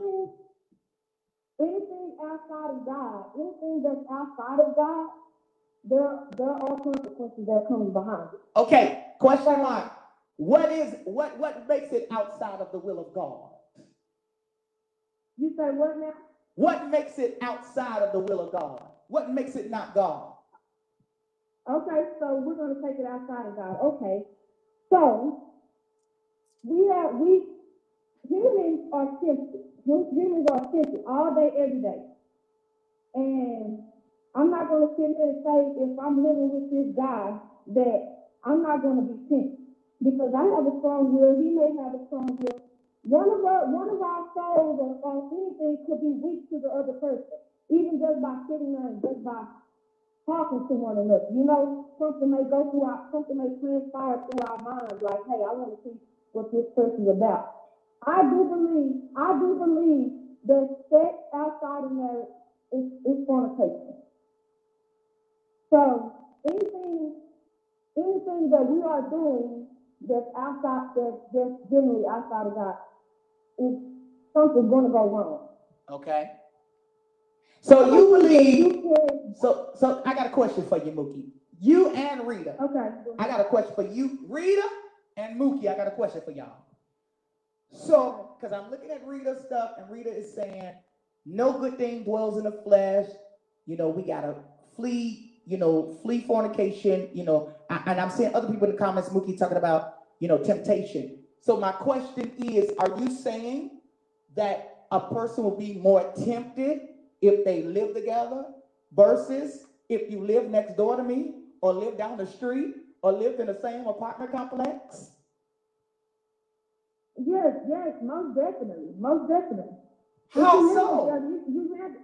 Anything, outside of God, anything that's outside of God, there, there are consequences that come behind it. Okay, question mark. What is what what makes it outside of the will of God? You say what now? What makes it outside of the will of God? What makes it not God? Okay, so we're gonna take it outside of God. Okay. So we have we humans are. Hum- Humans are tempted all day, every day. And I'm not gonna sit here and say if I'm living with this guy that I'm not gonna be tempted. Because I have a strong will, he may have a strong will. One of our, one of our souls or, or anything could be weak to the other person, even just by sitting there and just by talking to one another. You know, something may go through our, something may transpire through our minds, like, hey, I wanna see what this person's about. I do believe, I do believe that sex outside of marriage is, is fornication. So, anything, anything that we are doing that's outside, that's, that's generally outside of God, is something's gonna go wrong. Okay. So you believe, so, so I got a question for you, Mookie. You and Rita, okay. I got a question for you, Rita and Mookie, I got a question for y'all. So, because I'm looking at Rita's stuff, and Rita is saying, no good thing dwells in the flesh. You know, we gotta flee, you know, flee fornication, you know, a- and I'm seeing other people in the comments, Mookie talking about, you know, temptation. So my question is, are you saying that a person will be more tempted if they live together versus if you live next door to me or live down the street or live in the same apartment complex? Yes, yes, most definitely, most definitely. If How you so? together, You, you have it.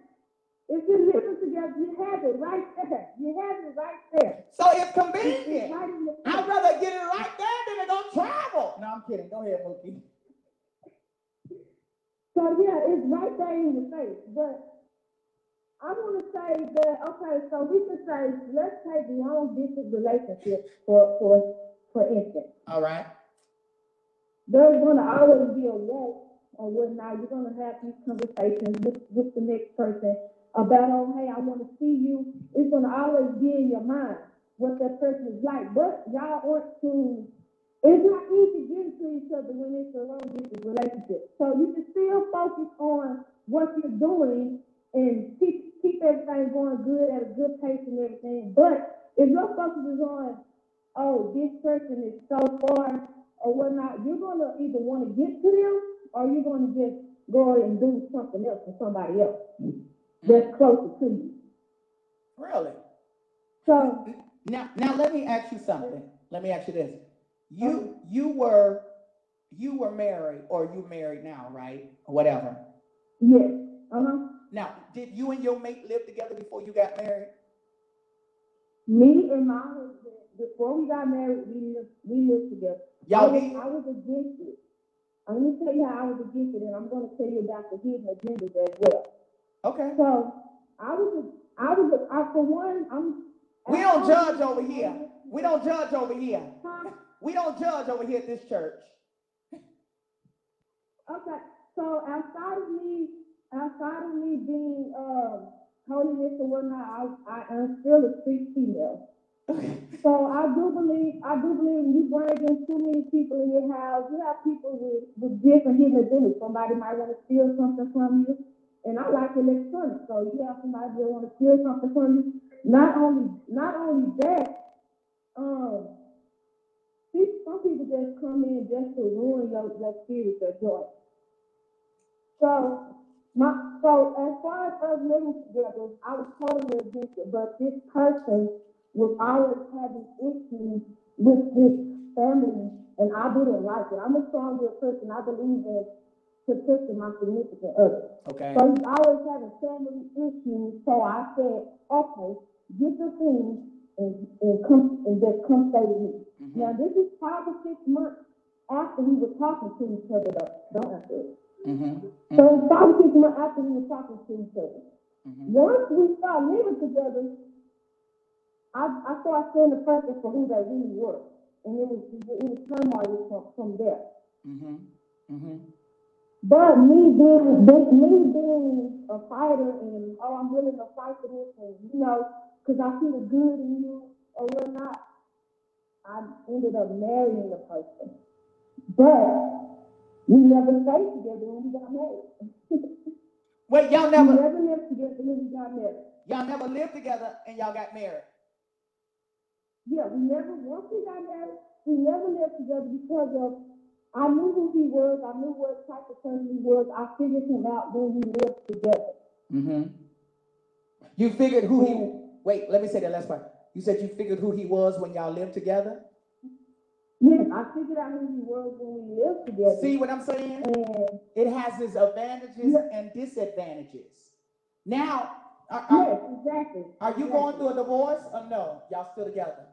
If you live together, you have it right there. You have it right there. So it's It's, it's convenient. right I'd rather get it right there than it don't travel. No, I'm kidding. Go ahead, Mookie. So yeah, it's right there in your face. But I want to say that okay, so we could say let's take the long distance relationships for for for instance. All right. There's going to always be a walk or whatnot. You're going to have these conversations with with the next person about oh hey I want to see you. It's going to always be in your mind what that person is like. But y'all want to. It's not easy getting to each other when it's a long distance relationship. So you can still focus on what you're doing and keep keep everything going good at a good pace and everything. But if your focus is on, oh, this person is so far or whatnot, you're gonna either want to get to them or you're gonna just go and do something else for somebody else that's closer to you. Really? So Now, now let me ask you something. Let me ask you this. You you were you were married or you married now, right? Or whatever. yes, uh huh. Now, did you and your mate live together before you got married? Me and my husband before we got married, we lived we lived together. I Y'all was, did? I was against it. I'm gonna tell you how I was against it, and I'm gonna tell you about the hidden agendas as well. Okay. So I was, a- I was, I, for one, I'm. We don't judge over here. We don't judge over here. Huh? We don't judge over here at this church. Okay, so outside of me, outside of me being, uh, holiness and whatnot, I, I am still a street female. So I do believe, I do believe you bring in too many people in your house, you have people with, with different hidden agendas. Somebody might wanna steal something from you, and I like electronics, so you have somebody that wanna steal something from you. Not only, not only that, um, some people just come in just to ruin your, your spirit, your joy. So, my, so as far as us living together, I was totally against it, but this person was always having issues with this family, and I didn't like it. I'm a strong-willed person, I believe in protecting my significant other. Okay. So he's always having family issues, so I said, okay, get your things and, and come, and just come stay with me. Mhm. Now, this is five or six months after we were talking to each other, though, don't answer it. Mhm. So it's five or six months after we were talking to each other. Mhm. Once we started living together, I, I started seeing the person for who they really were. And it was, it was turmoil from, from there. Mhm. Mhm. But me being, me being a fighter and, oh, I'm willing to fight for this and, you know, cause I see the good in you or whatnot, I ended up marrying the person. But we never stayed together when we got married. Wait, y'all We never never lived together when we got married. y'all never lived together and y'all got married. Yeah, we never, once we got married, we never lived together because of, I knew who he was, I knew what type of person he was, I figured him out when we lived together. Mm-hmm. You figured who he wait, let me say that last part. You said you figured who he was when y'all lived together? Yes, I figured out who he was when we lived together. See what I'm saying? And, It has its advantages Yeah. and disadvantages. Now, are, are, yes, exactly. are you going through a divorce or no? Y'all still together?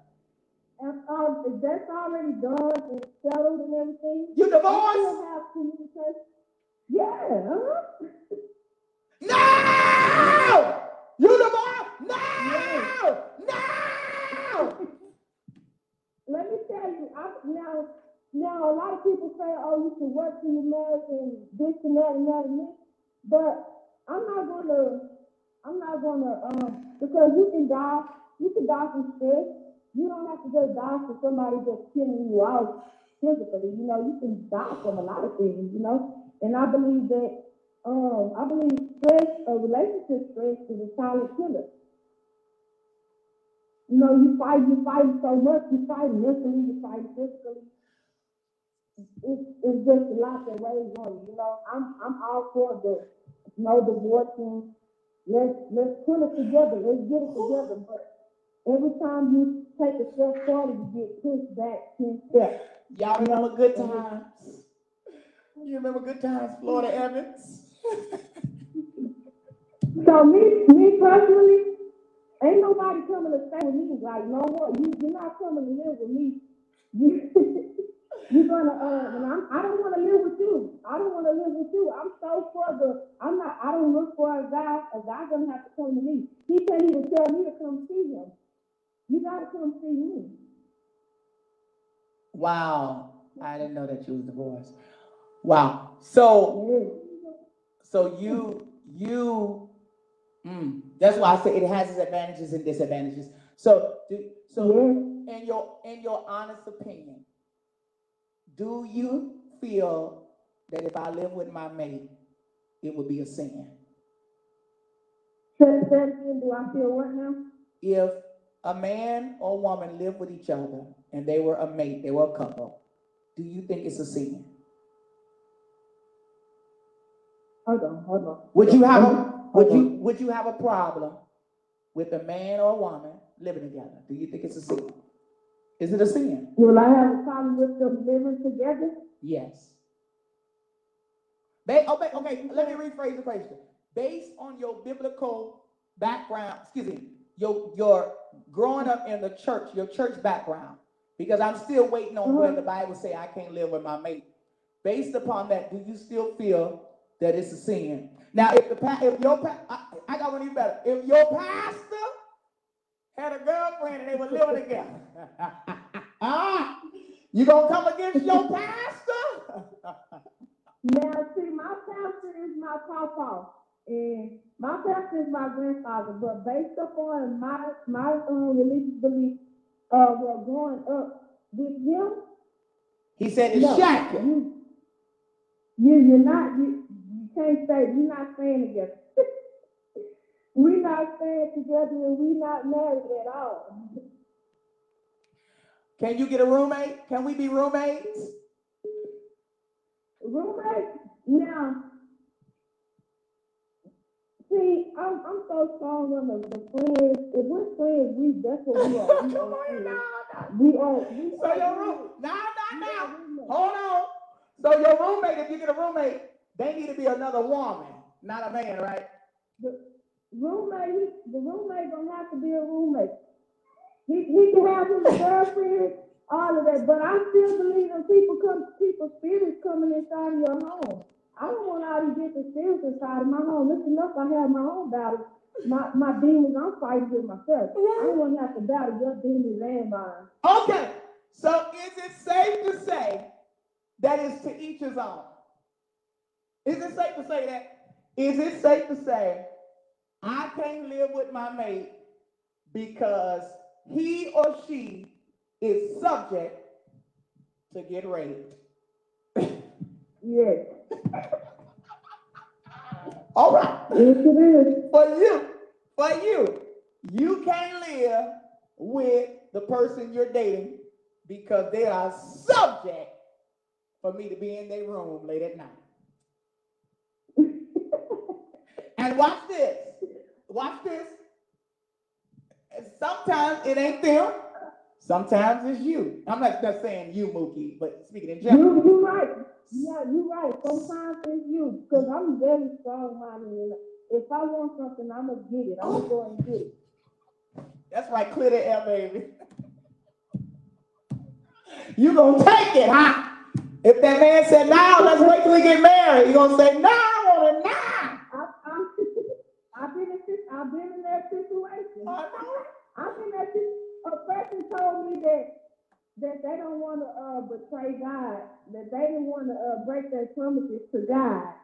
And, um, if that's already done and settled and everything. You divorced? still have communication. Yeah, uh-huh. No! You divorced? No! No! Let me tell you, I, now, now, a lot of people say, oh, you can work till you're married and this and that and that and this. But I'm not gonna, I'm not gonna, um, because you can die, you can die from stress. You don't have to just die from somebody just killing you out physically, you know, you can die from a lot of things, you know? And I believe that, um, I believe stress, a relationship stress is a silent killer. You know, you fight, you fight so much, you fight mentally, you fight physically. It's, it's just a lot that weighs on you, you know, I'm, I'm all for the, no divorcing. Let's, let's put it together, let's get it together, but every time you take a step forward, you get pushed back ten steps. Y'all remember good times? You remember good times, Florida Evans? So me, me personally, ain't nobody coming to stay with me, like, no more, you, you're not coming to live with me. You, you're gonna, uh, and I'm, I don't wanna live with you, I don't wanna live with you, I'm so for the, I'm not, I don't look for a guy, a guy gonna have to come to me. He can't even tell me to come see him. You gotta come see me. Wow, I didn't know that you was divorced. Wow, so, so you, you, mm, that's why I say it has its advantages and disadvantages. So, do, so in your, in your honest opinion, do you feel that if I live with my mate, it would be a sin? Say, say it again, do I feel what now? If a man or woman live with each other and they were a mate, they were a couple, do you think it's a sin? Hold on, hold on. Would you have a, would you, would you have a problem with a man or a woman living together? Do you think it's a sin? Is it a sin? Will I have a problem with them living together? Yes. Ba- okay, okay, let me rephrase the question. Based on your biblical background, excuse me, your, your growing up in the church, your church background, because I'm still waiting on where the Bible say I can't live with my mate. Based upon that, do you still feel that it's a sin? Now, if the if your I, I got one even better. If your pastor had a girlfriend and they were living together, ah, you gonna come against your pastor? Now, see, my pastor is my papa, and my pastor is my grandfather, but based upon my, my, um, religious belief, uh, well, growing up with him, he said it's no, shacking. you, you, you're not, you, you can't say, you're not staying together. we're not staying together and we're not married at all. Can you get a roommate? Can we be roommates? Roommate, now, see, I'm, I'm so strong on the, the friends, if we're friends, we, that's what we are. We Come are on friends. now. We are, we So are. your room, now, we now, are now, hold on. So your roommate, if you get a roommate, they need to be another woman, not a man, right? The roommate, the roommate don't have to be a roommate. He, he can have his girlfriend, all of that, but I still believe in people come, people spirits coming inside your home. I don't want all these different spirits inside of my home. It's enough I have my own battles. My, my demons, I'm fighting with myself. I don't want to have to battle your demons and mine. Okay, so is it safe to say that it's to each his own? Is it safe to say that? Is it safe to say I can't live with my mate because he or she is subject to get raped? Yes, All right. yes it is. For you, for you, you can't live with the person you're dating because they are subject for me to be in their room late at night. And watch this. Watch this. Sometimes it ain't them. Sometimes it's you. I'm not, not saying you, Mookie, but speaking in general. You, you're right. Yeah, you're right. Sometimes it's you, because I'm very strong-minded. If I want something, I'm gonna get it. I'm gonna go and get it. That's right, clear the air, baby. You gonna take it, huh? If that man said, now, let's wait till we get married, you're gonna say, no, I want it now. I've been in, sit- I've been in that situation. I've been in that, sit- a person told me that, that they don't wanna, uh, betray God, that they didn't wanna, uh, break their promises to God.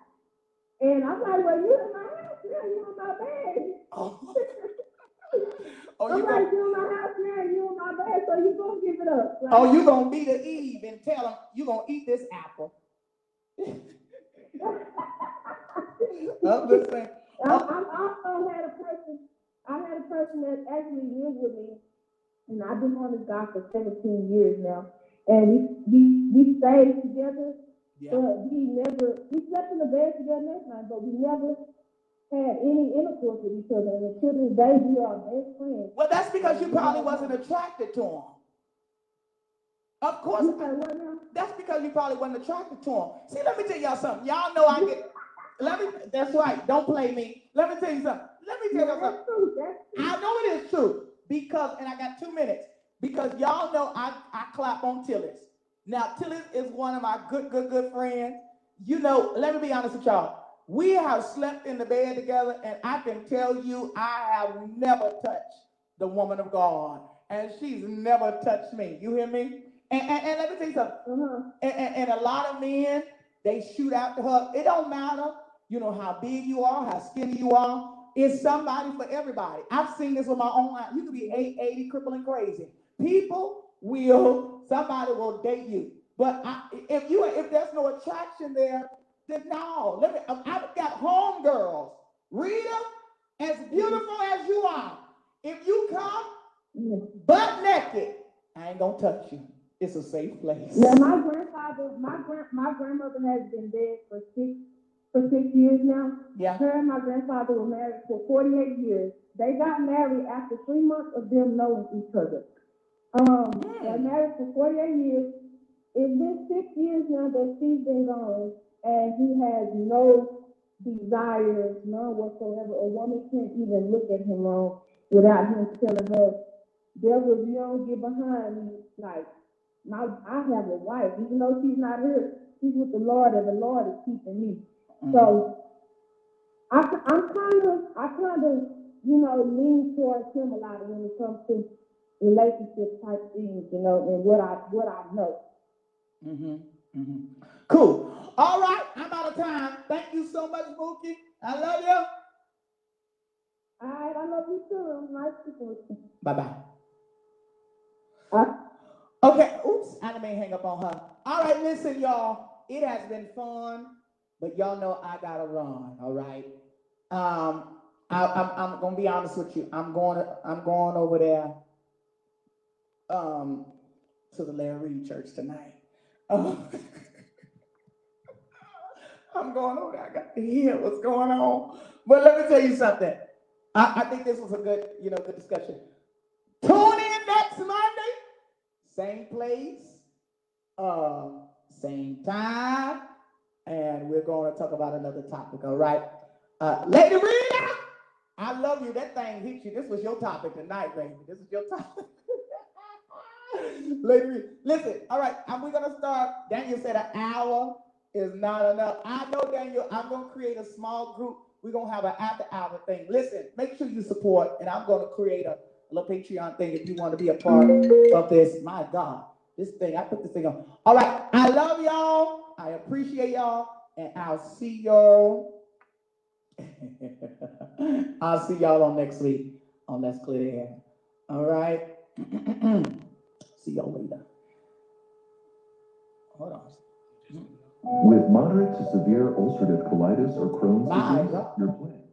And I'm like, well, you in my house now, you in my bed. Oh, oh, I'm you like, gonna, you in my house now, you in my bed, so you gonna give it up. Like, oh, you gonna be the Eve and tell him, you gonna eat this apple. I'm just saying, I, I also had a person, I had a person that actually lived with me, and I've been on this guy for seventeen years now. And we, we, we stayed together, yeah, but we never, we slept in the bed together next night, but we never had any intercourse with each other. And until this day, we are best friends. well, that's because you probably wasn't attracted to him. Of course, You say what? That's because you probably wasn't attracted to him. See, let me tell y'all something. Y'all know I get. Let me. That's right. Don't play me. Let me tell you something. Let me tell you something. I know it is true because, and I got two minutes because y'all know I I clap on Tillis. Now Tillis is one of my good good good friends. You know, let me be honest with y'all. We have slept in the bed together, and I can tell you, I have never touched the woman of God, and she's never touched me. You hear me? And, and, and let me tell you something. Uh-huh. And, and, and a lot of men, they shoot after her. It don't matter, you know, how big you are, how skinny you are. It's somebody for everybody. I've seen this with my own eyes. You could be 880, crippling crazy. People will, somebody will date you. But I, if you, if there's no attraction there, then no. Let me, um, I've got homegirls. Rita, as beautiful as you are, if you come butt naked, I ain't gonna touch you. It's a safe place. Yeah, my grandfather, my grand, my grandmother has been dead for six, for six years now. Yeah. Her and my grandfather were married for forty-eight years. They got married after three months of them knowing each other. Um, Hmm. they're married for forty-eight years. It's been six years now that she's been gone, and he has no desires, none whatsoever. A woman can't even look at him wrong without him telling her, devil, you don't get behind me, like, my, I have a wife, even though she's not here, she's with the Lord, and the Lord is keeping me. Mhm. So, I, I'm kind of, I kind of, you know, lean towards him a lot when it comes to relationship type things, you know, and what I, what I know. Mhm, mhm. Cool. All right, I'm out of time. Thank you so much, Mookie. I love you. All right, I love you too. Nice speaking with you. Bye bye. Uh, Okay. Oops, I may hang up on her. All right, listen, y'all. It has been fun, but y'all know I gotta run. All right. Um, I, I'm I'm gonna be honest with you. I'm going I'm going over there. Um, to the Larry Reed Church tonight. I'm going over there. I got to hear what's going on. But let me tell you something. I, I think this was a good, you know, good discussion. Tune in next Monday, same place, uh, same time, and we're going to talk about another topic. All right, uh, Lady Rita, I love you. That thing hit you. This was your topic tonight, baby. This is your topic. Lady Rita, listen. All right, and we're gonna start. Daniel said an hour is not enough. I know, Daniel. I'm gonna create a small group. We're gonna have an after-hour thing. Listen, make sure you support, and I'm gonna create a little Patreon thing if you want to be a part of this. My God, this thing, I put this thing on. All right, I love y'all. I appreciate y'all, and I'll see y'all. I'll see y'all on next week on Let's Clear the Air. All right. see y'all later. Hold on. With moderate to severe ulcerative colitis or Crohn's disease, your plan